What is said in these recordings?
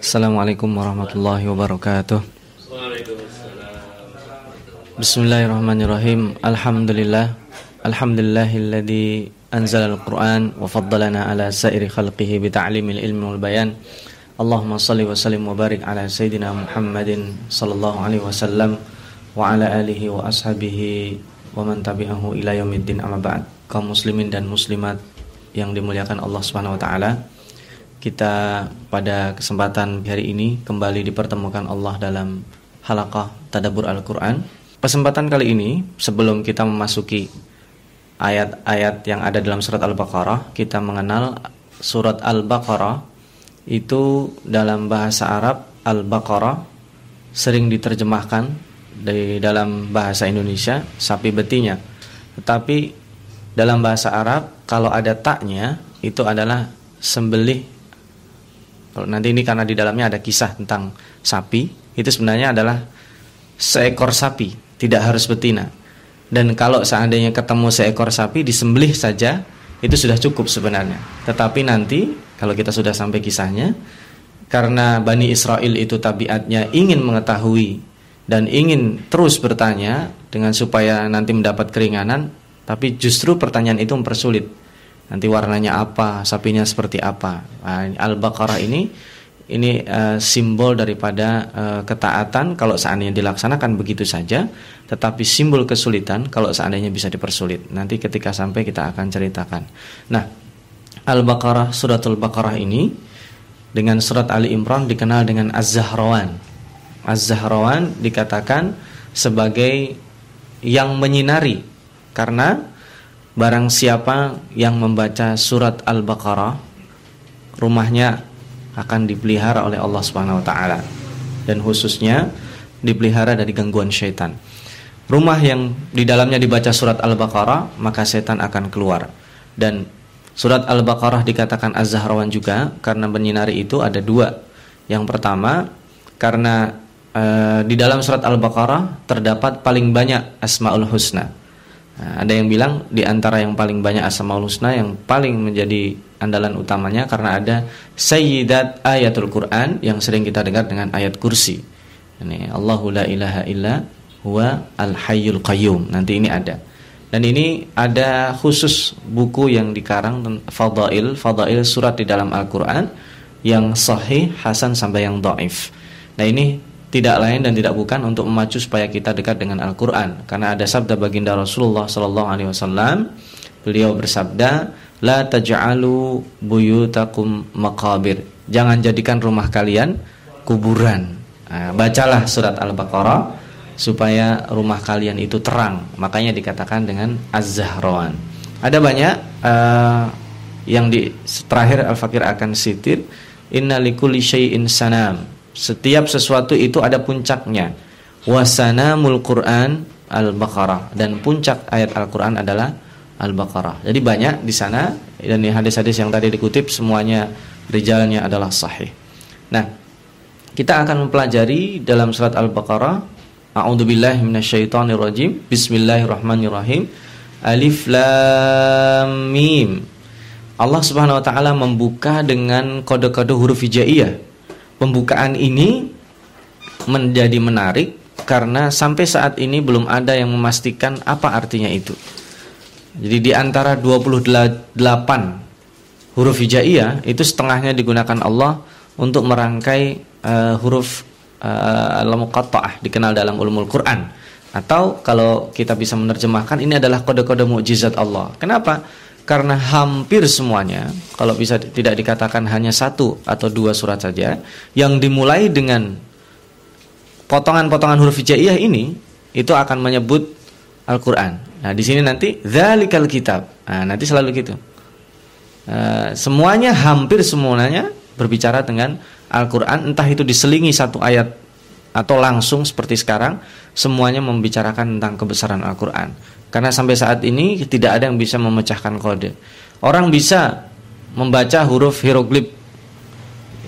Assalamualaikum warahmatullahi wabarakatuh. Bismillahirrahmanirrahim. Alhamdulillah. Alhamdulillahilladzi anzala al-Qur'an wa faddalana ala sairi khalqihi bi ta'limil ilmi wal bayan. Allahumma salli wa sallim wa barik ala sayyidina Muhammadin sallallahu alaihi wasallam wa ala alihi wa ashabihi wa man tabi'ahu ila yaumiddin amma ba'd. Kaum muslimin dan muslimat yang dimuliakan Allah Subhanahu wa taala. Kita pada kesempatan hari ini kembali dipertemukan Allah dalam halaqah tadabbur Al-Qur'an Kesempatan kali ini sebelum kita memasuki ayat-ayat yang ada dalam surat Al-Baqarah, kita mengenal surat Al-Baqarah itu dalam bahasa Arab Al-Baqarah sering diterjemahkan di dalam bahasa Indonesia sapi betinya. Tetapi dalam bahasa Arab kalau ada taknya itu adalah sembelih. Kalau nanti ini karena di dalamnya ada kisah tentang sapi, itu sebenarnya adalah seekor sapi tidak harus betina. Dan kalau seandainya ketemu seekor sapi disembelih saja itu sudah cukup sebenarnya. Tetapi nanti kalau kita sudah sampai kisahnya karena Bani Israel itu tabiatnya ingin mengetahui dan ingin terus bertanya dengan supaya nanti mendapat keringanan, tapi justru pertanyaan itu mempersulit. Nanti warnanya apa, sapinya seperti apa. Nah, Al-Baqarah ini ini uh, simbol daripada uh, ketaatan kalau seandainya dilaksanakan begitu saja tetapi simbol kesulitan kalau seandainya bisa dipersulit. Nanti ketika sampai kita akan ceritakan. Nah Al-Baqarah suratul Baqarah ini dengan surat Ali Imran dikenal dengan Az-Zahrawan. Az-Zahrawan dikatakan sebagai yang menyinari. Karena barang siapa yang membaca surat Al-Baqarah rumahnya akan dipelihara oleh Allah Subhanahu wa taala dan khususnya dipelihara dari gangguan syaitan. Rumah yang di dalamnya dibaca surat Al-Baqarah, maka setan akan keluar. Dan surat Al-Baqarah dikatakan Az-Zahrawan juga karena menyinari itu ada dua. Yang pertama, karena e, di dalam surat Al-Baqarah terdapat paling banyak Asmaul Husna. Nah, ada yang bilang di antara yang paling banyak Asmaul Husna yang paling menjadi andalan utamanya karena ada sayyidat ayatul Quran yang sering kita dengar dengan ayat kursi. Ini Allahu la ilaha illa huwa al hayyul qayyum. Nanti ini ada. Dan ini ada khusus buku yang dikarang fadail, fadail surat di dalam Al-Qur'an yang sahih, hasan sampai yang dhaif. Nah, ini tidak lain dan tidak bukan untuk memacu supaya kita dekat dengan Al-Qur'an karena ada sabda baginda Rasulullah sallallahu alaihi wasallam beliau bersabda la taj'alu buyutakum maqabir. Jangan jadikan rumah kalian kuburan. Nah, bacalah surat Al-Baqarah supaya rumah kalian itu terang. Makanya dikatakan dengan az-zahrawan. Ada banyak uh, yang di terakhir Al-Fakir akan sitir inna likulli syai'in sanam. Setiap sesuatu itu ada puncaknya. Wasanamul Quran Al-Baqarah dan puncak ayat Al-Qur'an adalah Al-Baqarah. Jadi banyak di sana dan hadis-hadis yang tadi dikutip semuanya rijalnya adalah sahih. Nah, kita akan mempelajari dalam surat Al-Baqarah A'udzubillahi minasyaitonirrajim. Bismillahirrahmanirrahim. Alif lam mim. Allah Subhanahu wa taala membuka dengan kode-kode huruf hijaiyah. Pembukaan ini menjadi menarik karena sampai saat ini belum ada yang memastikan apa artinya itu. Jadi di antara 28 huruf hijaiyah itu setengahnya digunakan Allah untuk merangkai uh, huruf uh, al-muqatta'ah dikenal dalam ulumul Quran. Atau kalau kita bisa menerjemahkan ini adalah kode-kode mukjizat Allah. Kenapa? Karena hampir semuanya kalau bisa tidak dikatakan hanya satu atau dua surat saja yang dimulai dengan potongan-potongan huruf hijaiyah ini itu akan menyebut Al-Qur'an. Nah, di sini nanti zalikal kitab. Nah, nanti selalu gitu. Uh, semuanya hampir semuanya berbicara dengan Al-Qur'an, entah itu diselingi satu ayat atau langsung seperti sekarang, semuanya membicarakan tentang kebesaran Al-Qur'an. Karena sampai saat ini tidak ada yang bisa memecahkan kode. Orang bisa membaca huruf hieroglif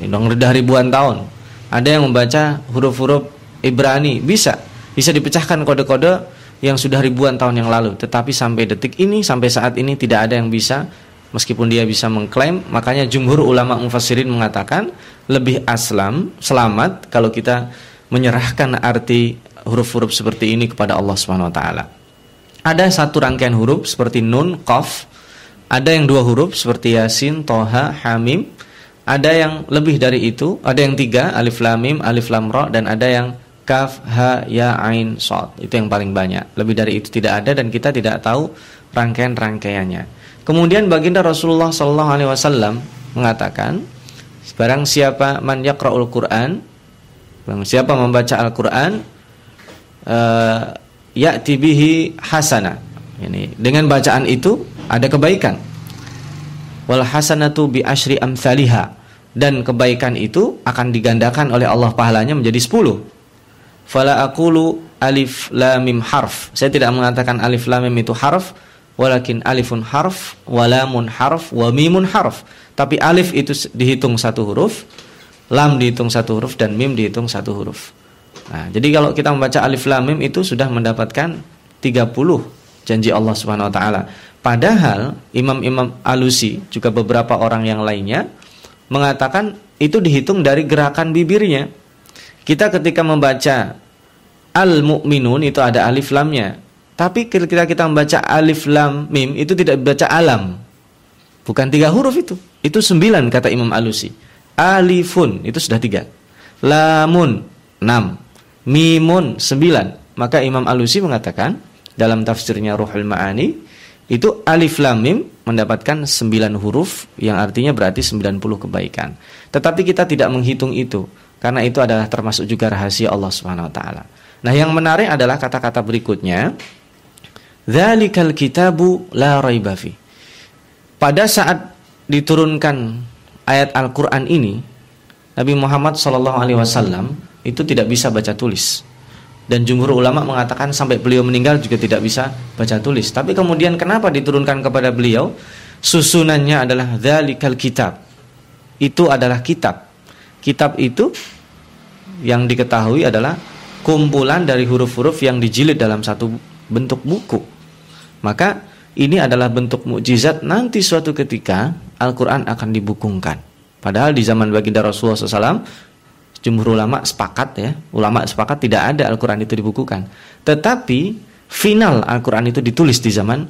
sudah ribuan tahun. Ada yang membaca huruf-huruf Ibrani, bisa. Bisa dipecahkan kode-kode yang sudah ribuan tahun yang lalu tetapi sampai detik ini sampai saat ini tidak ada yang bisa meskipun dia bisa mengklaim makanya jumhur ulama mufassirin mengatakan lebih aslam selamat kalau kita menyerahkan arti huruf-huruf seperti ini kepada Allah Subhanahu wa taala. Ada satu rangkaian huruf seperti nun, qaf, ada yang dua huruf seperti yasin, toha, hamim, ada yang lebih dari itu, ada yang tiga, alif lam mim, alif lam ra dan ada yang kaf, ha, ya, ain, shad. Itu yang paling banyak. Lebih dari itu tidak ada dan kita tidak tahu rangkaian-rangkaiannya. Kemudian baginda Rasulullah sallallahu alaihi wasallam mengatakan, barang siapa man yaqra'ul Qur'an, siapa membaca Al-Qur'an, uh, ya'ti bihi hasana. Ini dengan bacaan itu ada kebaikan. Wal hasanatu bi asyri amsalihha dan kebaikan itu akan digandakan oleh Allah pahalanya menjadi 10. Fala aqulu alif lam mim harf. Saya tidak mengatakan alif lam mim itu harf, walakin alifun harf, walamun harf, wa mimun harf. Tapi alif itu dihitung satu huruf, lam dihitung satu huruf dan mim dihitung satu huruf. Nah, jadi kalau kita membaca alif lam mim itu sudah mendapatkan 30 janji Allah Subhanahu wa taala. Padahal imam-imam alusi juga beberapa orang yang lainnya mengatakan itu dihitung dari gerakan bibirnya. Kita ketika membaca al-mu'minun itu ada alif lamnya. Tapi ketika kita membaca alif lam mim itu tidak baca alam. Bukan tiga huruf itu. Itu sembilan kata Imam Alusi. Alifun itu sudah tiga. Lamun enam mimun sembilan. Maka Imam Alusi mengatakan dalam tafsirnya Ruhul Ma'ani itu alif lam mim mendapatkan sembilan huruf yang artinya berarti sembilan puluh kebaikan. Tetapi kita tidak menghitung itu karena itu adalah termasuk juga rahasia Allah Subhanahu wa taala. Nah, yang menarik adalah kata-kata berikutnya. Dzalikal kitabu la raiba Pada saat diturunkan ayat Al-Qur'an ini, Nabi Muhammad wasallam itu tidak bisa baca tulis. Dan jumhur ulama mengatakan sampai beliau meninggal juga tidak bisa baca tulis. Tapi kemudian kenapa diturunkan kepada beliau? Susunannya adalah dzalikal kitab. Itu adalah kitab. Kitab itu yang diketahui adalah kumpulan dari huruf-huruf yang dijilid dalam satu bentuk buku. Maka ini adalah bentuk mukjizat nanti suatu ketika Al-Qur'an akan dibukukan. Padahal di zaman baginda Rasulullah SAW jumhur ulama sepakat ya, ulama sepakat tidak ada Al-Qur'an itu dibukukan. Tetapi final Al-Qur'an itu ditulis di zaman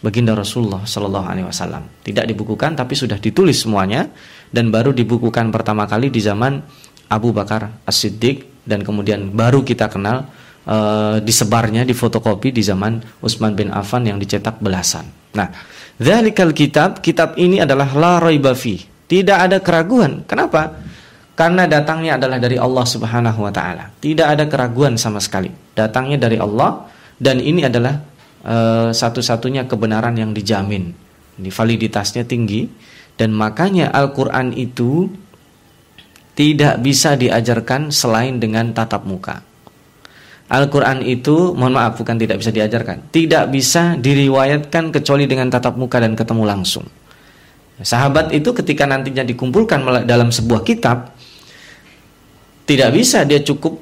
baginda Rasulullah Shallallahu alaihi wasallam. Tidak dibukukan tapi sudah ditulis semuanya dan baru dibukukan pertama kali di zaman Abu Bakar As-Siddiq dan kemudian baru kita kenal e, disebarnya di fotokopi di zaman Utsman bin Affan yang dicetak belasan. Nah, dzalikal kitab, kitab ini adalah la raiba Tidak ada keraguan. Kenapa? Karena datangnya adalah dari Allah Subhanahu wa taala. Tidak ada keraguan sama sekali. Datangnya dari Allah dan ini adalah uh, satu-satunya kebenaran yang dijamin. Ini validitasnya tinggi dan makanya Al-Qur'an itu tidak bisa diajarkan selain dengan tatap muka. Al-Quran itu, mohon maaf, bukan tidak bisa diajarkan, tidak bisa diriwayatkan kecuali dengan tatap muka dan ketemu langsung. Sahabat itu ketika nantinya dikumpulkan dalam sebuah kitab, tidak bisa dia cukup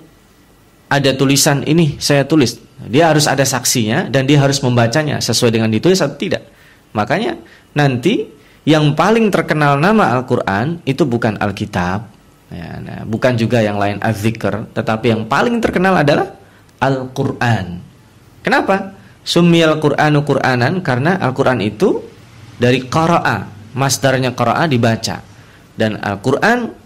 ada tulisan ini saya tulis. Dia harus ada saksinya dan dia harus membacanya sesuai dengan ditulis atau tidak. Makanya nanti yang paling terkenal nama Al-Qur'an itu bukan Alkitab, ya, nah, bukan juga yang lain Az-Zikr, tetapi yang paling terkenal adalah Al-Qur'an. Kenapa? Sumiyal Qur'anu Qur'anan karena Al-Qur'an itu dari qara'a, masdarnya qara'a dibaca. Dan Al-Qur'an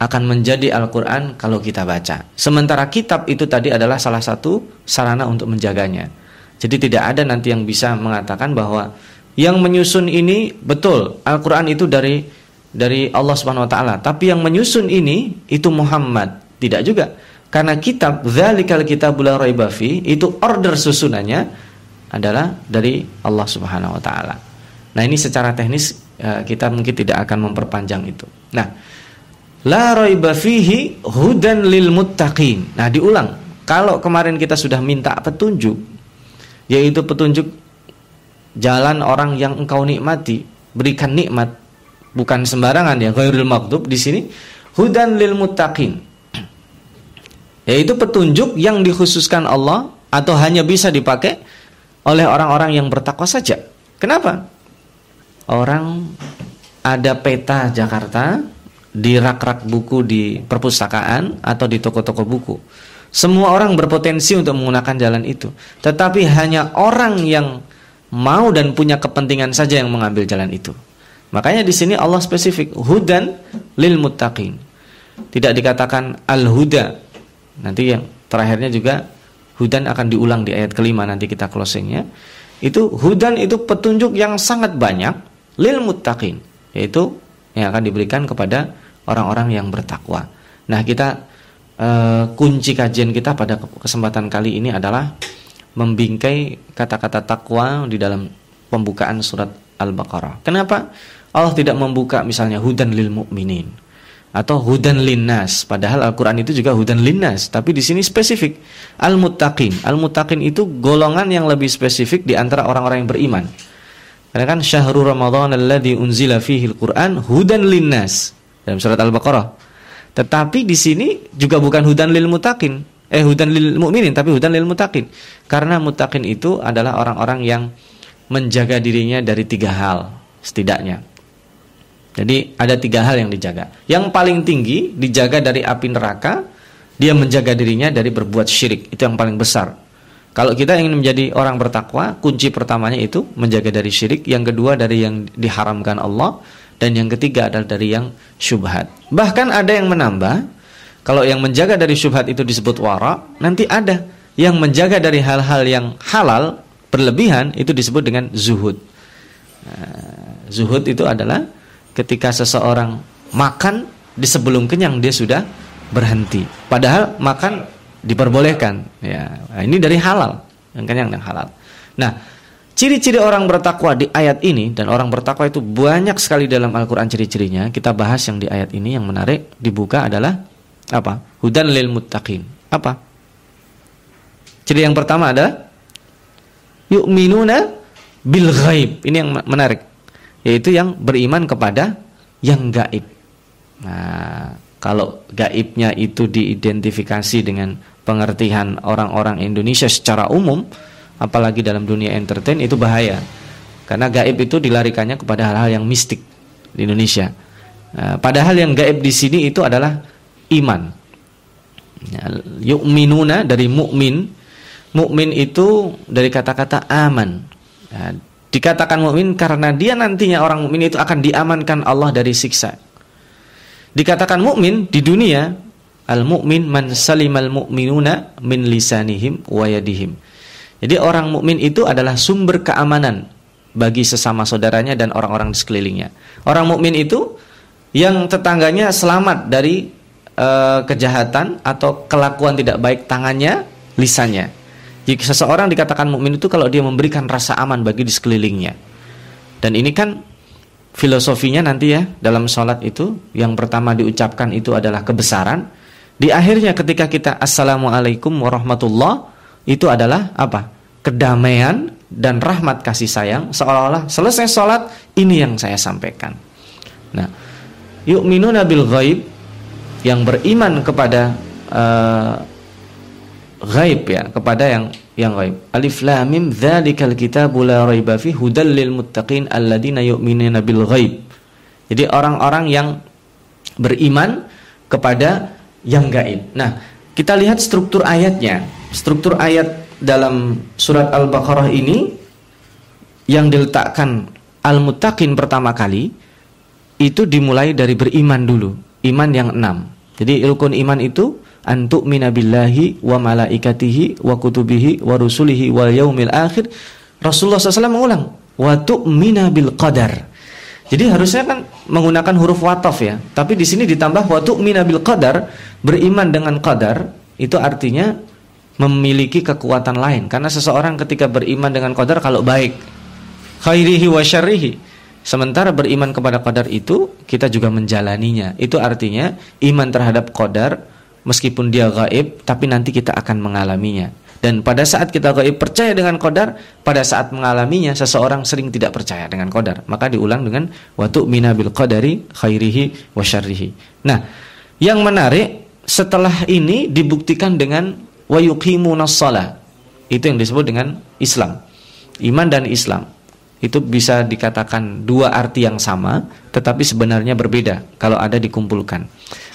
akan menjadi Al-Quran kalau kita baca. Sementara kitab itu tadi adalah salah satu sarana untuk menjaganya. Jadi tidak ada nanti yang bisa mengatakan bahwa yang menyusun ini betul Al-Quran itu dari dari Allah Subhanahu Wa Taala. Tapi yang menyusun ini itu Muhammad. Tidak juga. Karena kitab Zalikal Kitabul Raibafi itu order susunannya adalah dari Allah Subhanahu Wa Taala. Nah ini secara teknis eh, kita mungkin tidak akan memperpanjang itu. Nah La raiba fihi hudan lil muttaqin. Nah, diulang. Kalau kemarin kita sudah minta petunjuk yaitu petunjuk jalan orang yang engkau nikmati, berikan nikmat bukan sembarangan ya ghairul maghdub di sini hudan lil muttaqin. Yaitu petunjuk yang dikhususkan Allah atau hanya bisa dipakai oleh orang-orang yang bertakwa saja. Kenapa? orang ada peta Jakarta di rak-rak buku di perpustakaan atau di toko-toko buku. Semua orang berpotensi untuk menggunakan jalan itu, tetapi hanya orang yang mau dan punya kepentingan saja yang mengambil jalan itu. Makanya di sini Allah spesifik hudan lil muttaqin. Tidak dikatakan al-huda. Nanti yang terakhirnya juga hudan akan diulang di ayat kelima nanti kita closingnya. Itu hudan itu petunjuk yang sangat banyak lil muttaqin, yaitu yang akan diberikan kepada orang-orang yang bertakwa. Nah, kita uh, kunci kajian kita pada kesempatan kali ini adalah membingkai kata-kata takwa di dalam pembukaan surat Al-Baqarah. Kenapa? Allah tidak membuka misalnya hudan lil mukminin atau hudan linnas. Padahal Al-Qur'an itu juga hudan linnas tapi di sini spesifik. Al-muttaqin. Al-muttaqin itu golongan yang lebih spesifik di antara orang-orang yang beriman karena kan syahrul ramadhan alladzi unzila fihi al-Qur'an hudan linnas dalam surat Al-Baqarah tetapi di sini juga bukan hudan lil mutakin, eh hudan lil mukminin tapi hudan lil mutakin. Karena mutakin itu adalah orang-orang yang menjaga dirinya dari tiga hal setidaknya. Jadi ada tiga hal yang dijaga. Yang paling tinggi dijaga dari api neraka, dia menjaga dirinya dari berbuat syirik. Itu yang paling besar. Kalau kita ingin menjadi orang bertakwa, kunci pertamanya itu menjaga dari syirik, yang kedua dari yang diharamkan Allah, dan yang ketiga adalah dari yang syubhat. Bahkan ada yang menambah, kalau yang menjaga dari syubhat itu disebut wara, nanti ada yang menjaga dari hal-hal yang halal berlebihan itu disebut dengan zuhud. Nah, zuhud itu adalah ketika seseorang makan di sebelum kenyang dia sudah berhenti. Padahal makan diperbolehkan. Ya, nah, ini dari halal, yang kenyang yang halal. Nah, Ciri-ciri orang bertakwa di ayat ini dan orang bertakwa itu banyak sekali dalam Al-Qur'an ciri-cirinya. Kita bahas yang di ayat ini yang menarik dibuka adalah apa? Hudan lil muttaqin. Apa? Ciri yang pertama adalah yu'minuna bil ghaib. Ini yang menarik. Yaitu yang beriman kepada yang gaib. Nah, kalau gaibnya itu diidentifikasi dengan pengertian orang-orang Indonesia secara umum, apalagi dalam dunia entertain itu bahaya. Karena gaib itu dilarikannya kepada hal-hal yang mistik di Indonesia. Nah, padahal yang gaib di sini itu adalah iman. Ya, yu'minuna dari mukmin. Mukmin itu dari kata-kata aman. Ya, dikatakan mukmin karena dia nantinya orang mukmin itu akan diamankan Allah dari siksa. Dikatakan mukmin di dunia al-mukmin man salimal mu'minuna min lisanihim wa yadihim. Jadi orang mukmin itu adalah sumber keamanan bagi sesama saudaranya dan orang-orang di sekelilingnya. Orang mukmin itu yang tetangganya selamat dari uh, kejahatan atau kelakuan tidak baik tangannya, lisannya. Jika seseorang dikatakan mukmin itu kalau dia memberikan rasa aman bagi di sekelilingnya. Dan ini kan filosofinya nanti ya dalam sholat itu yang pertama diucapkan itu adalah kebesaran. Di akhirnya ketika kita assalamualaikum warahmatullah itu adalah apa? Kedamaian dan rahmat kasih sayang seolah-olah selesai sholat ini yang saya sampaikan. Nah, yu'minuna bil ghaib yang beriman kepada uh, ghaib ya, kepada yang yang ghaib. Alif lam mim dzalikal kitabu la raiba fi hudal lil muttaqin alladzina yu'minuna bil ghaib. Jadi orang-orang yang beriman kepada yang gaib. Nah, kita lihat struktur ayatnya struktur ayat dalam surat Al-Baqarah ini yang diletakkan al-muttaqin pertama kali itu dimulai dari beriman dulu, iman yang enam. Jadi rukun iman itu antuk minabillahi wa malaikatihi wa kutubihi wa rusulihi wal yaumil akhir. Rasulullah SAW mengulang wa tu'mina bil qadar. Jadi harusnya kan menggunakan huruf watof ya, tapi di sini ditambah wa tu'mina bil qadar, beriman dengan qadar itu artinya memiliki kekuatan lain karena seseorang ketika beriman dengan qadar kalau baik khairihi wa syarrihi sementara beriman kepada qadar itu kita juga menjalaninya itu artinya iman terhadap qadar meskipun dia gaib tapi nanti kita akan mengalaminya dan pada saat kita gaib percaya dengan qadar pada saat mengalaminya seseorang sering tidak percaya dengan qadar maka diulang dengan watu minabil qadari khairihi wa syarrihi nah yang menarik setelah ini dibuktikan dengan wa yuqimuna. Itu yang disebut dengan Islam. Iman dan Islam. itu bisa dikatakan dua arti yang sama tetapi sebenarnya berbeda kalau ada dikumpulkan.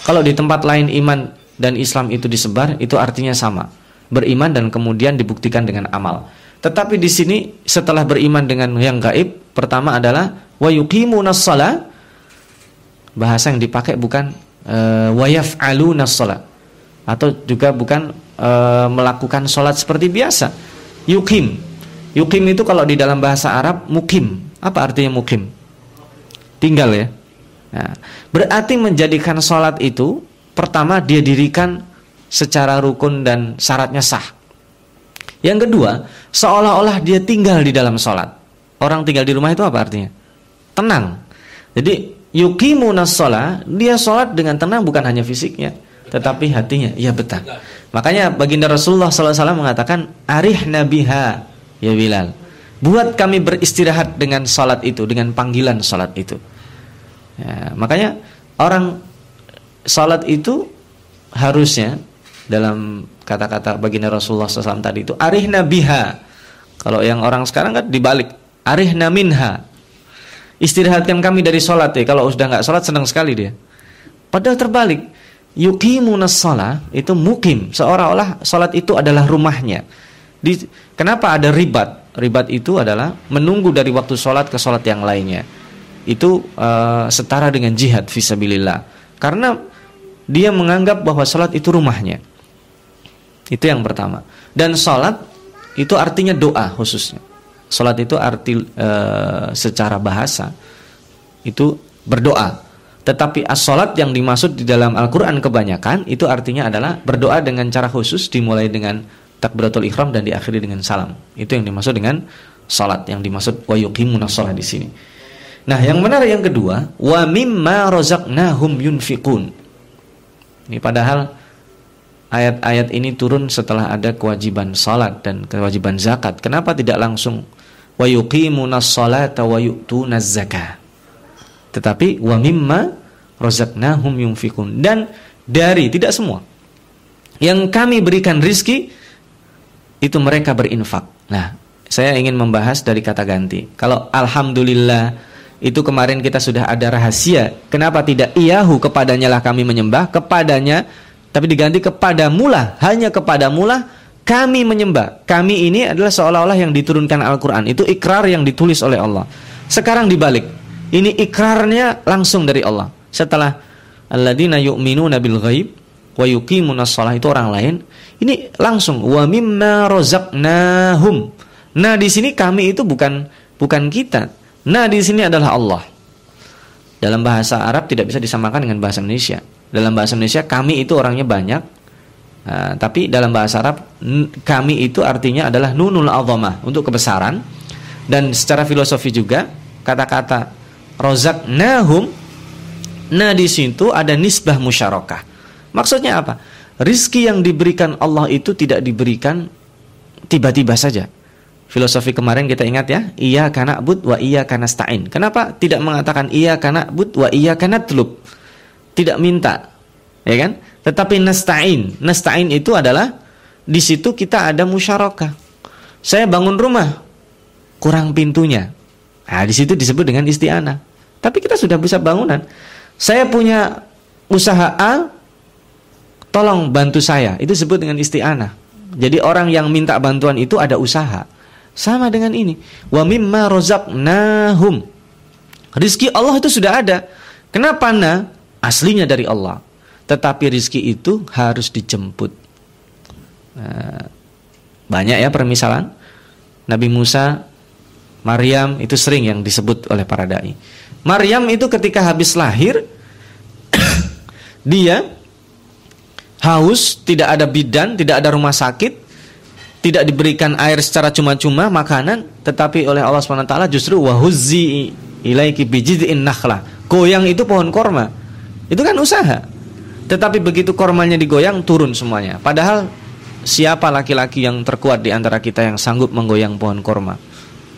Kalau di tempat lain iman dan Islam itu disebar itu artinya sama. Beriman dan kemudian dibuktikan dengan amal. Tetapi di sini setelah beriman dengan yang gaib pertama adalah wa bahasa yang dipakai bukan uh, wa yaf'alunas atau juga bukan uh, melakukan sholat seperti biasa. Yukim Yukim itu kalau di dalam bahasa Arab mukim. Apa artinya mukim? Tinggal ya. Nah, berarti menjadikan sholat itu pertama dia dirikan secara rukun dan syaratnya sah. Yang kedua, seolah-olah dia tinggal di dalam sholat. Orang tinggal di rumah itu apa artinya? Tenang. Jadi yukimu sholat, dia sholat dengan tenang bukan hanya fisiknya, tetapi hatinya. Ya betah. Makanya baginda Rasulullah SAW mengatakan, arih nabiha ya Bilal. Buat kami beristirahat dengan salat itu, dengan panggilan salat itu. Ya, makanya orang salat itu harusnya dalam kata-kata baginda Rasulullah SAW tadi itu arih nabiha. Kalau yang orang sekarang kan dibalik arih minha. Istirahatkan kami dari salat ya. Kalau sudah nggak salat senang sekali dia. Padahal terbalik. Yuqimunas salat itu mukim, seolah-olah salat itu adalah rumahnya. Di, kenapa ada ribat? Ribat itu adalah menunggu dari waktu sholat ke sholat yang lainnya. Itu uh, setara dengan jihad visabilillah. Karena dia menganggap bahwa sholat itu rumahnya. Itu yang pertama. Dan sholat itu artinya doa khususnya. Sholat itu arti uh, secara bahasa itu berdoa. Tetapi as-sholat yang dimaksud di dalam Al-Quran kebanyakan itu artinya adalah berdoa dengan cara khusus dimulai dengan takbiratul ihram dan diakhiri dengan salam. Itu yang dimaksud dengan salat, yang dimaksud wa shalah di sini. Nah, yang benar yang kedua, wa mimma razaqnahum yunfiqun. Ini padahal ayat-ayat ini turun setelah ada kewajiban salat dan kewajiban zakat. Kenapa tidak langsung wa yuqimuna sholata wa yu'tuna zakah? Tetapi wa mimma razaqnahum yunfiqun dan dari tidak semua yang kami berikan rizki itu mereka berinfak. Nah, saya ingin membahas dari kata ganti. Kalau alhamdulillah itu kemarin kita sudah ada rahasia. Kenapa tidak iyahu kepadanya lah kami menyembah, kepadanya tapi diganti kepada mula, hanya kepada mula kami menyembah. Kami ini adalah seolah-olah yang diturunkan Al-Qur'an. Itu ikrar yang ditulis oleh Allah. Sekarang dibalik. Ini ikrarnya langsung dari Allah. Setelah alladzina yu'minuna bil ghaib wa yuqimuna itu orang lain, ini langsung wa mimma razaqnahum. Nah, di sini kami itu bukan bukan kita. Nah, di sini adalah Allah. Dalam bahasa Arab tidak bisa disamakan dengan bahasa Indonesia. Dalam bahasa Indonesia kami itu orangnya banyak. Uh, tapi dalam bahasa Arab kami itu artinya adalah nunul azamah untuk kebesaran dan secara filosofi juga kata-kata rozaknahum nah di situ ada nisbah musyarakah. Maksudnya apa? rizki yang diberikan Allah itu tidak diberikan tiba-tiba saja. Filosofi kemarin kita ingat ya, iya karena but wa iya karena stain. Kenapa tidak mengatakan iya karena but wa iya karena telub? Tidak minta, ya kan? Tetapi nastain, nastain itu adalah di situ kita ada musyarakah. Saya bangun rumah, kurang pintunya. Nah, di situ disebut dengan isti'anah. Tapi kita sudah bisa bangunan. Saya punya usaha A, tolong bantu saya. Itu disebut dengan isti'anah. Jadi orang yang minta bantuan itu ada usaha. Sama dengan ini. Wa mimma razaqnahum. Rizki Allah itu sudah ada. Kenapa na? Aslinya dari Allah. Tetapi rizki itu harus dijemput. Nah, banyak ya permisalan. Nabi Musa, Maryam itu sering yang disebut oleh para dai. Maryam itu ketika habis lahir dia haus, tidak ada bidan, tidak ada rumah sakit, tidak diberikan air secara cuma-cuma makanan, tetapi oleh Allah SWT justru wahuzzi ilaiki bijid'in nakhlah. Goyang itu pohon korma. Itu kan usaha. Tetapi begitu kormanya digoyang turun semuanya. Padahal siapa laki-laki yang terkuat di antara kita yang sanggup menggoyang pohon korma?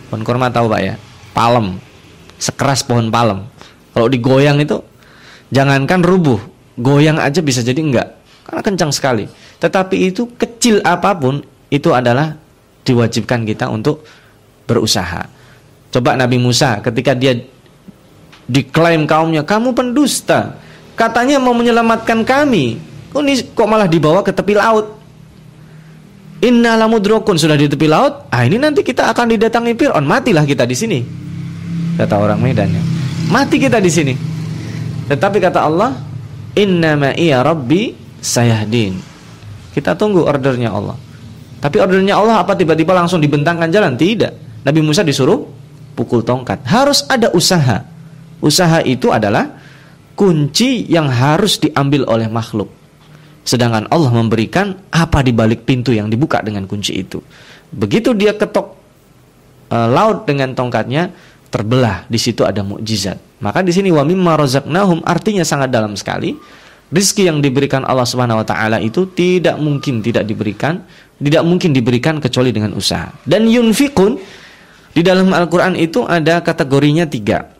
Pohon korma tahu Pak ya? Palem. Sekeras pohon palem. Kalau digoyang itu jangankan rubuh, goyang aja bisa jadi enggak. Karena kencang sekali. Tetapi itu kecil apa pun itu adalah diwajibkan kita untuk berusaha. Coba Nabi Musa ketika dia diklaim kaumnya, kamu pendusta. Katanya mau menyelamatkan kami. Kok, ini, kok malah dibawa ke tepi laut? Inna lamudrokun sudah di tepi laut. Ah ini nanti kita akan didatangi Fir'aun. Matilah kita di sini. Kata orang Medannya. Mati kita di sini. Tetapi kata Allah, Inna ma'iya Rabbi sayahdin. Kita tunggu ordernya Allah. Tapi ordernya Allah apa tiba-tiba langsung dibentangkan jalan? Tidak. Nabi Musa disuruh pukul tongkat. Harus ada usaha. Usaha itu adalah kunci yang harus diambil oleh makhluk. Sedangkan Allah memberikan apa di balik pintu yang dibuka dengan kunci itu. Begitu dia ketok e, laut dengan tongkatnya, terbelah. Di situ ada mukjizat. Maka di sini wa mimma razaqnahum artinya sangat dalam sekali. Rizki yang diberikan Allah Subhanahu wa taala itu tidak mungkin tidak diberikan, tidak mungkin diberikan kecuali dengan usaha. Dan yunfikun di dalam Al-Qur'an itu ada kategorinya tiga.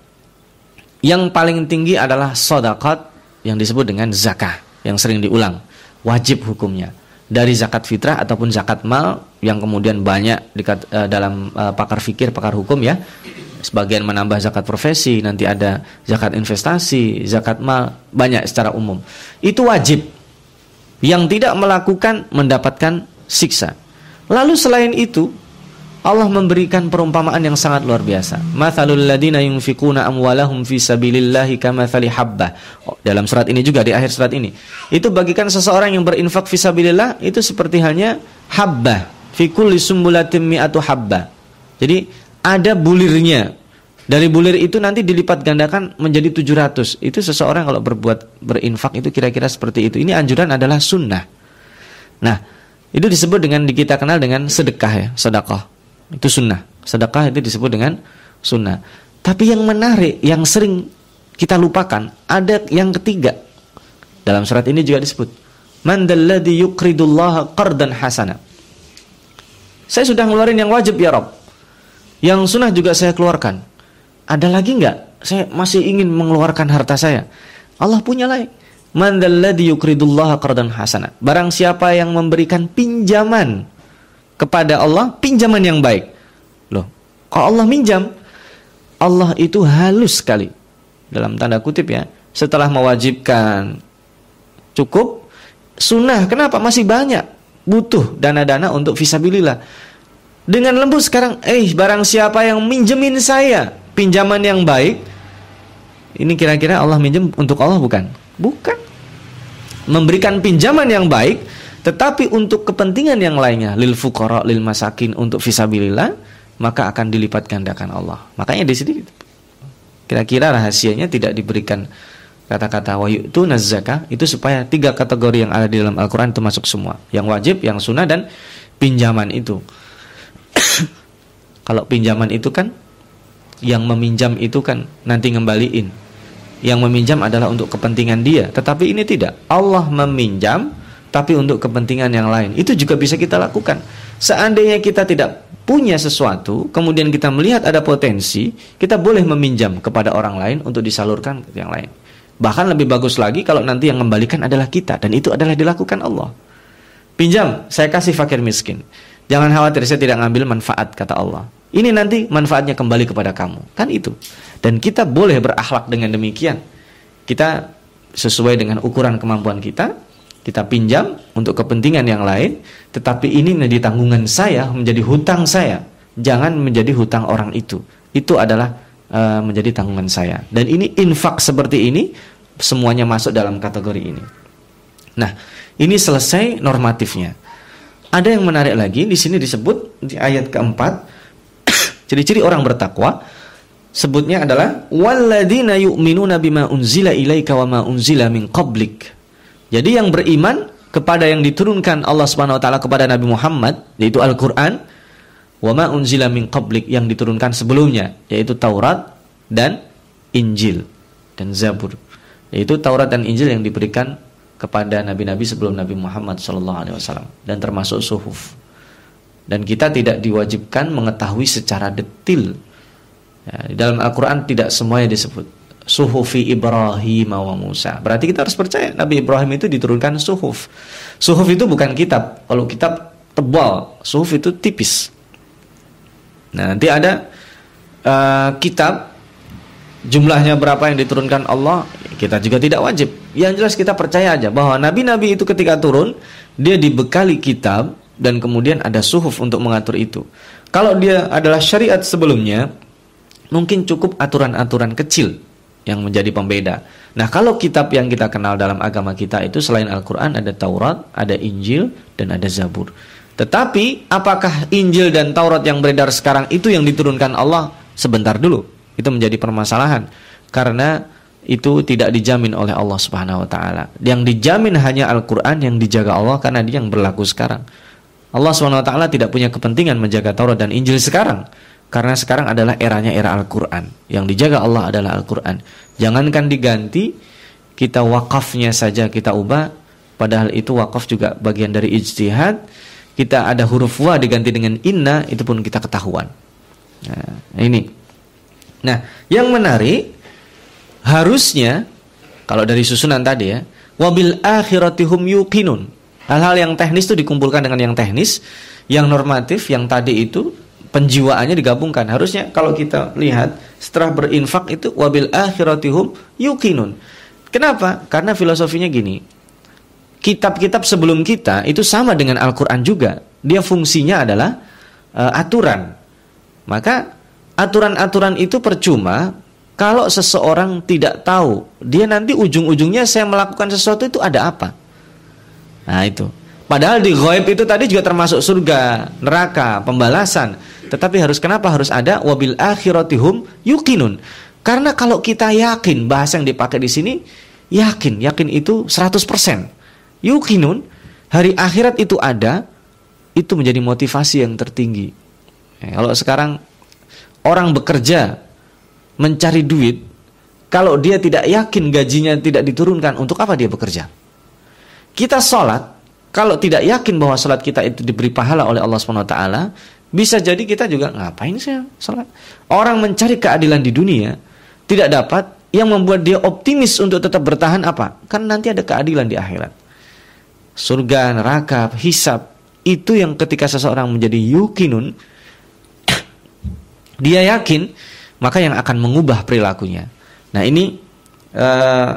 Yang paling tinggi adalah sodakat yang disebut dengan zakah yang sering diulang wajib hukumnya dari zakat fitrah ataupun zakat mal yang kemudian banyak di, uh, eh, dalam uh, pakar fikir, pakar hukum ya. Sebagian menambah zakat profesi, nanti ada zakat investasi, zakat mal, banyak secara umum. Itu wajib. Yang tidak melakukan mendapatkan siksa. Lalu selain itu, Allah memberikan perumpamaan yang sangat luar biasa. Mathalul ladina yunfikuna amwalahum fi sabilillahi kamathali habbah. Oh, dalam surat ini juga di akhir surat ini. Itu bagikan seseorang yang berinfak fi sabilillah itu seperti halnya habbah fi kulli sumbulatin mi'atu habbah. Jadi ada bulirnya. Dari bulir itu nanti dilipat gandakan menjadi 700. Itu seseorang kalau berbuat berinfak itu kira-kira seperti itu. Ini anjuran adalah sunnah. Nah, itu disebut dengan kita kenal dengan sedekah ya, sedekah. Itu sunnah. Sedekah itu disebut dengan sunnah. Tapi yang menarik, yang sering kita lupakan, ada yang ketiga. Dalam surat ini juga disebut. Man dalladhi yuqridullaha qardan hasana. Saya sudah ngeluarin yang wajib ya Rob. Yang sunnah juga saya keluarkan. Ada lagi enggak? Saya masih ingin mengeluarkan harta saya. Allah punya lagi. Man dalladhi yuqridullaha qardan hasana. Barang siapa yang memberikan pinjaman kepada Allah pinjaman yang baik. Loh, kalau Allah minjam, Allah itu halus sekali. Dalam tanda kutip ya, setelah mewajibkan cukup sunnah, kenapa masih banyak butuh dana-dana untuk visabilillah. Dengan lembut sekarang, eh barang siapa yang minjemin saya pinjaman yang baik, ini kira-kira Allah minjem untuk Allah bukan? Bukan. Memberikan pinjaman yang baik tetapi untuk kepentingan yang lainnya, lil fuqara, lil masakin, untuk visabilillah, maka akan dilipat gandakan Allah. Makanya di sini kira-kira rahasianya tidak diberikan kata-kata wahyu itu nazaka itu supaya tiga kategori yang ada di dalam Al-Qur'an itu masuk semua. Yang wajib, yang sunnah dan pinjaman itu. Kalau pinjaman itu kan yang meminjam itu kan nanti ngembaliin. Yang meminjam adalah untuk kepentingan dia, tetapi ini tidak. Allah meminjam tapi untuk kepentingan yang lain. Itu juga bisa kita lakukan. Seandainya kita tidak punya sesuatu, kemudian kita melihat ada potensi, kita boleh meminjam kepada orang lain untuk disalurkan ke yang lain. Bahkan lebih bagus lagi kalau nanti yang mengembalikan adalah kita dan itu adalah dilakukan Allah. Pinjam, saya kasih fakir miskin. Jangan khawatir saya tidak ngambil manfaat kata Allah. Ini nanti manfaatnya kembali kepada kamu. Kan itu. Dan kita boleh berakhlak dengan demikian. Kita sesuai dengan ukuran kemampuan kita, kita pinjam untuk kepentingan yang lain, tetapi ini menjadi tanggungan saya, menjadi hutang saya. Jangan menjadi hutang orang itu. Itu adalah uh, menjadi tanggungan saya. Dan ini infak seperti ini semuanya masuk dalam kategori ini. Nah, ini selesai normatifnya. Ada yang menarik lagi di sini disebut di ayat keempat ciri-ciri orang bertakwa sebutnya adalah walladzina yu'minuna bima unzila ilaika wa ma unzila min qablik jadi yang beriman kepada yang diturunkan Allah Subhanahu wa taala kepada Nabi Muhammad yaitu Al-Qur'an wa ma unzila min qablik yang diturunkan sebelumnya yaitu Taurat dan Injil dan Zabur. Yaitu Taurat dan Injil yang diberikan kepada nabi-nabi sebelum Nabi Muhammad wasallam dan termasuk suhuf. Dan kita tidak diwajibkan mengetahui secara detil. Ya, di dalam Al-Qur'an tidak semuanya disebut suhufi Ibrahim wa Musa. Berarti kita harus percaya Nabi Ibrahim itu diturunkan suhuf. Suhuf itu bukan kitab. Kalau kitab tebal, suhuf itu tipis. Nah, nanti ada uh, kitab jumlahnya berapa yang diturunkan Allah kita juga tidak wajib yang jelas kita percaya aja bahwa nabi-nabi itu ketika turun dia dibekali kitab dan kemudian ada suhuf untuk mengatur itu kalau dia adalah syariat sebelumnya mungkin cukup aturan-aturan kecil yang menjadi pembeda. Nah, kalau kitab yang kita kenal dalam agama kita itu selain Al-Qur'an ada Taurat, ada Injil dan ada Zabur. Tetapi apakah Injil dan Taurat yang beredar sekarang itu yang diturunkan Allah? Sebentar dulu. Itu menjadi permasalahan karena itu tidak dijamin oleh Allah Subhanahu wa taala. Yang dijamin hanya Al-Qur'an yang dijaga Allah karena dia yang berlaku sekarang. Allah Subhanahu wa taala tidak punya kepentingan menjaga Taurat dan Injil sekarang. Karena sekarang adalah eranya era Al-Quran Yang dijaga Allah adalah Al-Quran Jangankan diganti Kita wakafnya saja kita ubah Padahal itu wakaf juga bagian dari ijtihad Kita ada huruf wa diganti dengan inna Itu pun kita ketahuan Nah ini Nah yang menarik Harusnya Kalau dari susunan tadi ya Wabil akhiratihum yuqinun Hal-hal yang teknis itu dikumpulkan dengan yang teknis Yang normatif yang tadi itu penjiwaannya digabungkan. Harusnya kalau kita lihat setelah berinfak itu wabil akhiratihum yukinun. Kenapa? Karena filosofinya gini. Kitab-kitab sebelum kita itu sama dengan Al-Qur'an juga. Dia fungsinya adalah uh, aturan. Maka aturan-aturan itu percuma kalau seseorang tidak tahu, dia nanti ujung-ujungnya saya melakukan sesuatu itu ada apa? Nah, itu. Padahal di ghaib itu tadi juga termasuk surga, neraka, pembalasan. Tetapi harus kenapa harus ada wabil akhiratihum yukinun. Karena kalau kita yakin bahasa yang dipakai di sini yakin, yakin itu 100%. Yukinun hari akhirat itu ada itu menjadi motivasi yang tertinggi. Ya, kalau sekarang orang bekerja mencari duit kalau dia tidak yakin gajinya tidak diturunkan untuk apa dia bekerja? Kita sholat kalau tidak yakin bahwa sholat kita itu diberi pahala oleh Allah Subhanahu Wa Taala, bisa jadi kita juga ngapain sih salat? Orang mencari keadilan di dunia tidak dapat yang membuat dia optimis untuk tetap bertahan apa? Kan nanti ada keadilan di akhirat. Surga, neraka, hisab itu yang ketika seseorang menjadi yukinun dia yakin maka yang akan mengubah perilakunya. Nah, ini uh,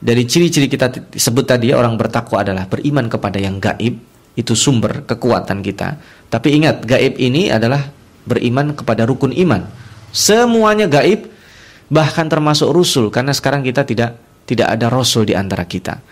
dari ciri-ciri kita sebut tadi orang bertakwa adalah beriman kepada yang gaib itu sumber kekuatan kita. Tapi ingat, gaib ini adalah beriman kepada rukun iman. Semuanya gaib, bahkan termasuk rusul, karena sekarang kita tidak tidak ada rasul di antara kita.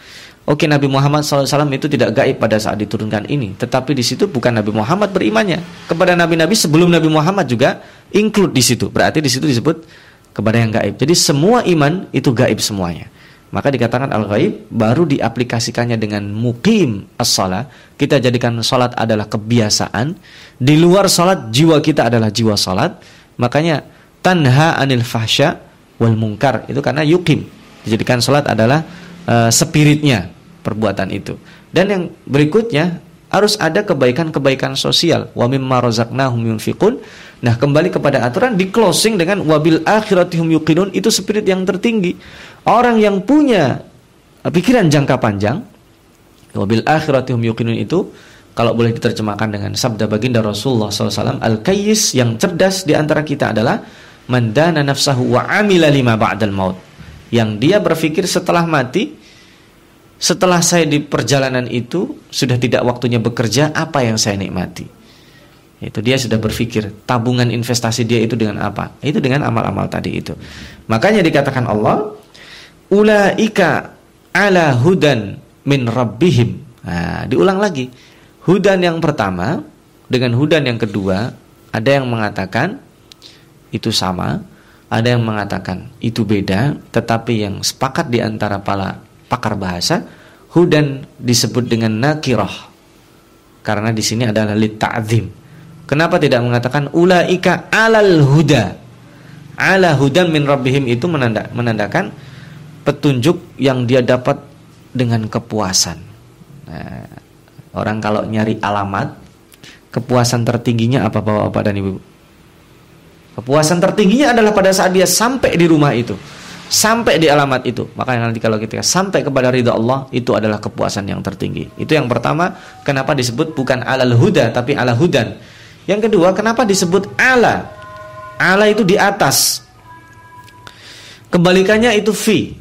Oke, Nabi Muhammad SAW itu tidak gaib pada saat diturunkan ini, tetapi di situ bukan Nabi Muhammad berimannya kepada nabi-nabi sebelum Nabi Muhammad juga include di situ. Berarti di situ disebut kepada yang gaib. Jadi semua iman itu gaib semuanya. Maka dikatakan al-ghaib baru diaplikasikannya dengan mukim as-salat. Kita jadikan salat adalah kebiasaan. Di luar salat jiwa kita adalah jiwa salat. Makanya tanha anil fahsya wal mungkar itu karena yukim. Dijadikan salat adalah uh, spiritnya perbuatan itu. Dan yang berikutnya harus ada kebaikan-kebaikan sosial. Wa mimma razaqnahum yunfiqun. Nah, kembali kepada aturan di closing dengan wabil akhiratihum yuqinun itu spirit yang tertinggi. Orang yang punya pikiran jangka panjang wabil akhiratihum yuqinun itu kalau boleh diterjemahkan dengan sabda baginda Rasulullah SAW al-kayyis yang cerdas di antara kita adalah mandana nafsahu wa amila lima ba'dal maut yang dia berpikir setelah mati setelah saya di perjalanan itu sudah tidak waktunya bekerja, apa yang saya nikmati? Itu dia sudah berpikir tabungan investasi dia itu dengan apa? Itu dengan amal-amal tadi itu. Makanya dikatakan Allah, ulaika ala hudan min rabbihim. Nah, diulang lagi. Hudan yang pertama dengan hudan yang kedua, ada yang mengatakan itu sama, ada yang mengatakan itu beda, tetapi yang sepakat di antara para pakar bahasa, hudan disebut dengan nakirah. Karena di sini adalah litta'zim. Kenapa tidak mengatakan ulaika alal huda? Ala hudan min rabbihim itu menanda, menandakan petunjuk yang dia dapat dengan kepuasan. Nah, orang kalau nyari alamat, kepuasan tertingginya apa Bapak-bapak dan Ibu? Kepuasan tertingginya adalah pada saat dia sampai di rumah itu sampai di alamat itu. Makanya nanti kalau kita sampai kepada ridha Allah itu adalah kepuasan yang tertinggi. Itu yang pertama, kenapa disebut bukan alal huda tapi ala hudan. Yang kedua, kenapa disebut ala? Ala itu di atas. Kebalikannya itu fi.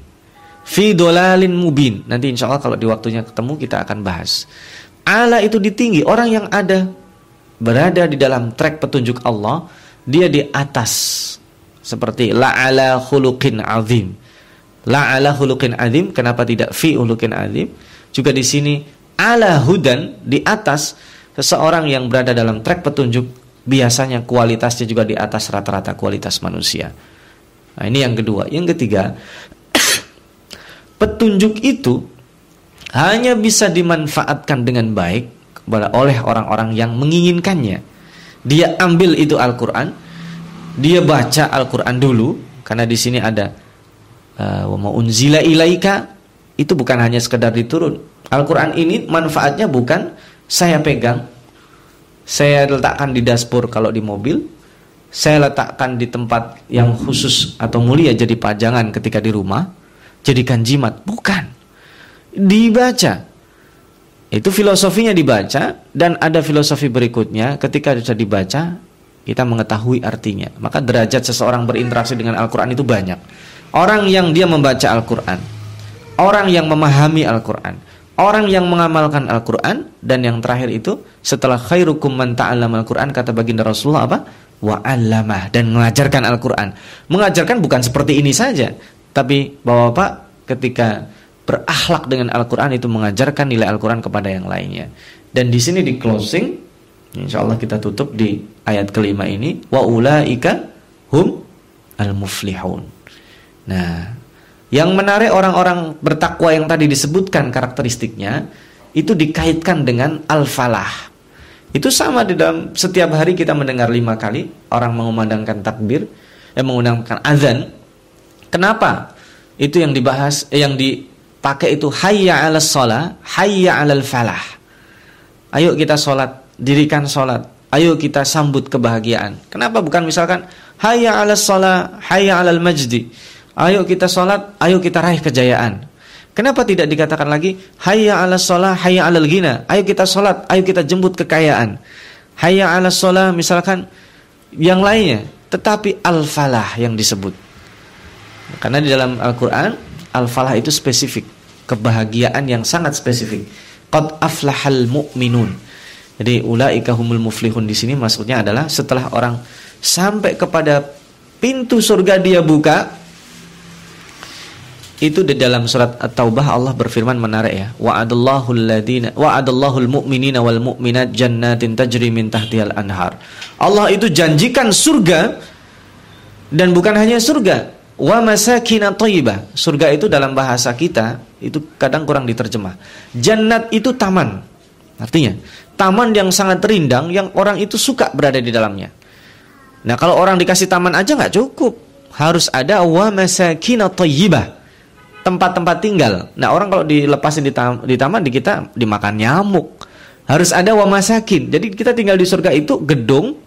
Fi dolalin mubin. Nanti insya Allah kalau di waktunya ketemu kita akan bahas. Ala itu di tinggi. Orang yang ada berada di dalam trek petunjuk Allah, dia di atas. Seperti la ala khuluqin azim. La ala khuluqin azim. Kenapa tidak fi khuluqin azim? Juga di sini ala hudan di atas seseorang yang berada dalam trek petunjuk biasanya kualitasnya juga di atas rata-rata kualitas manusia. Nah, ini yang kedua. Yang ketiga, petunjuk itu hanya bisa dimanfaatkan dengan baik oleh orang-orang yang menginginkannya. Dia ambil itu Al-Qur'an, dia baca Al-Qur'an dulu karena di sini ada uh, wa unzila ilaika itu bukan hanya sekedar diturun. Al-Qur'an ini manfaatnya bukan saya pegang, saya letakkan di dashboard kalau di mobil, saya letakkan di tempat yang khusus atau mulia jadi pajangan ketika di rumah jadikan jimat. Bukan. Dibaca. Itu filosofinya dibaca dan ada filosofi berikutnya ketika sudah dibaca kita mengetahui artinya. Maka derajat seseorang berinteraksi dengan Al-Qur'an itu banyak. Orang yang dia membaca Al-Qur'an, orang yang memahami Al-Qur'an, orang yang mengamalkan Al-Qur'an dan yang terakhir itu setelah khairukum man ta'allama Al-Qur'an kata baginda Rasulullah apa? wa dan mengajarkan Al-Qur'an. Mengajarkan bukan seperti ini saja, tapi Bapak-bapak ketika berakhlak dengan Al-Quran itu mengajarkan nilai Al-Quran kepada yang lainnya. Dan di sini di closing, insya Allah kita tutup di ayat kelima ini, wa ulaika hum al-muflihun. Nah, yang menarik orang-orang bertakwa yang tadi disebutkan karakteristiknya itu dikaitkan dengan al-falah. Itu sama di dalam setiap hari kita mendengar lima kali orang mengumandangkan takbir, yang mengundangkan azan, Kenapa? Itu yang dibahas eh, yang dipakai itu hayya 'alas shalah, hayya 'alal falah. Ayo kita sholat, dirikan sholat. Ayo kita sambut kebahagiaan. Kenapa bukan misalkan hayya 'alas shalah, hayya 'alal majdi. Ayo kita sholat, ayo kita raih kejayaan. Kenapa tidak dikatakan lagi hayya 'alas shalah, hayya 'alal gina. Ayo kita sholat, ayo kita jemput kekayaan. Hayya 'alas shalah misalkan yang lainnya, tetapi al-falah yang disebut. Karena di dalam Al-Quran Al-Falah itu spesifik Kebahagiaan yang sangat spesifik Qad aflahal mu'minun Jadi ulaika humul muflihun di sini maksudnya adalah setelah orang sampai kepada pintu surga dia buka itu di dalam surat At-Taubah Allah berfirman menarik ya wa'adallahu alladhina wa'adallahu almu'minina wal mu'minat jannatin tajri min tahtihal anhar Allah itu janjikan surga dan bukan hanya surga Wa masakina thayyibah. Surga itu dalam bahasa kita itu kadang kurang diterjemah. Jannat itu taman. Artinya, taman yang sangat rindang yang orang itu suka berada di dalamnya. Nah, kalau orang dikasih taman aja nggak cukup. Harus ada wa masakina thayyibah. Tempat-tempat tinggal. Nah, orang kalau dilepasin di, tam di taman di kita dimakan nyamuk. Harus ada wa masakin. Jadi kita tinggal di surga itu gedung,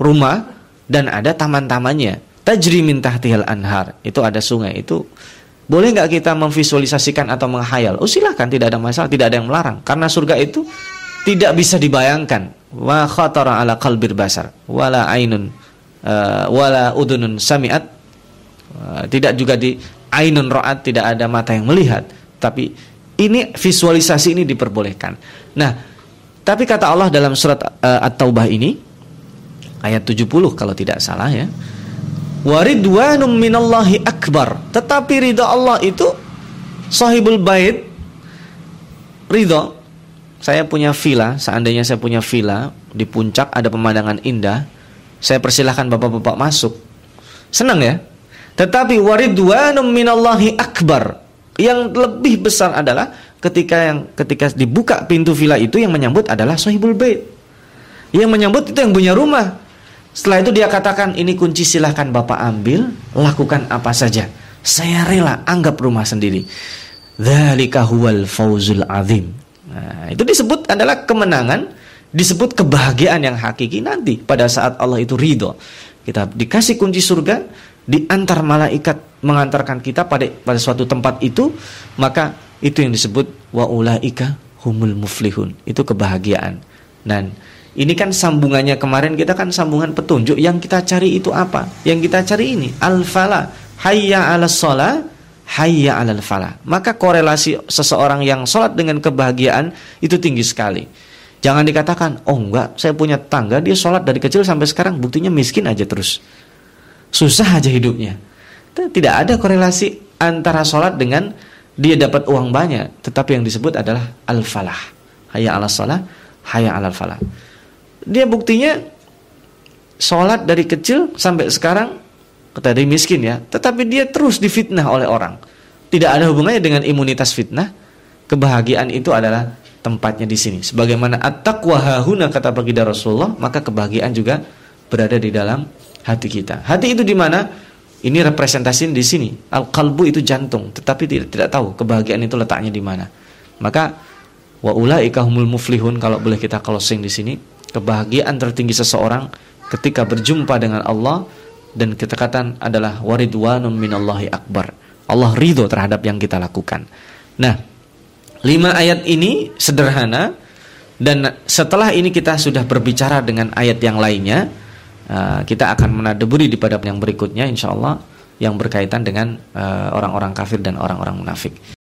rumah dan ada taman-tamannya tajri min tahtihal anhar itu ada sungai itu boleh nggak kita memvisualisasikan atau menghayal oh silahkan tidak ada masalah tidak ada yang melarang karena surga itu tidak bisa dibayangkan. Wa khatara ala qalbir basar. Wala ainun uh, wala udunun samiat. Uh, tidak juga di ainun ro'at tidak ada mata yang melihat. Tapi ini visualisasi ini diperbolehkan. Nah tapi kata Allah dalam surat uh, At-Taubah ini ayat 70 kalau tidak salah ya. Waridwanum minallahi akbar. Tetapi ridha Allah itu sahibul bait ridha saya punya villa seandainya saya punya villa di puncak ada pemandangan indah saya persilahkan bapak-bapak masuk senang ya tetapi waridwanum minallahi akbar yang lebih besar adalah ketika yang ketika dibuka pintu villa itu yang menyambut adalah sahibul bait yang menyambut itu yang punya rumah setelah itu dia katakan, ini kunci silahkan Bapak ambil, lakukan apa saja. Saya rela, anggap rumah sendiri. Dzalika huwal fauzul azim. Nah, itu disebut adalah kemenangan, disebut kebahagiaan yang hakiki nanti pada saat Allah itu ridho. Kita dikasih kunci surga, diantar malaikat mengantarkan kita pada pada suatu tempat itu, maka itu yang disebut wa ulaika humul muflihun. Itu kebahagiaan. Dan Ini kan sambungannya kemarin kita kan sambungan petunjuk yang kita cari itu apa? Yang kita cari ini al-fala, hayya 'alas shalah, hayya 'alal falah. Maka korelasi seseorang yang sholat dengan kebahagiaan itu tinggi sekali. Jangan dikatakan, "Oh enggak, saya punya tangga, dia sholat dari kecil sampai sekarang buktinya miskin aja terus." Susah aja hidupnya. Tidak ada korelasi antara sholat dengan dia dapat uang banyak, tetapi yang disebut adalah al-falah. Hayya 'alas shalah, hayya 'alal falah dia buktinya sholat dari kecil sampai sekarang tadi miskin ya, tetapi dia terus difitnah oleh orang. Tidak ada hubungannya dengan imunitas fitnah. Kebahagiaan itu adalah tempatnya di sini. Sebagaimana at-taqwa hahuna kata baginda Rasulullah, maka kebahagiaan juga berada di dalam hati kita. Hati itu di mana? Ini representasi di sini. Al-qalbu itu jantung, tetapi tidak tidak tahu kebahagiaan itu letaknya di mana. Maka wa ulaika humul muflihun kalau boleh kita closing di sini kebahagiaan tertinggi seseorang ketika berjumpa dengan Allah dan ketekatan adalah waridwanun minallahi akbar. Allah ridho terhadap yang kita lakukan. Nah, lima ayat ini sederhana dan setelah ini kita sudah berbicara dengan ayat yang lainnya, uh, kita akan menadaburi di pada yang berikutnya insya Allah yang berkaitan dengan uh, orang-orang kafir dan orang-orang munafik.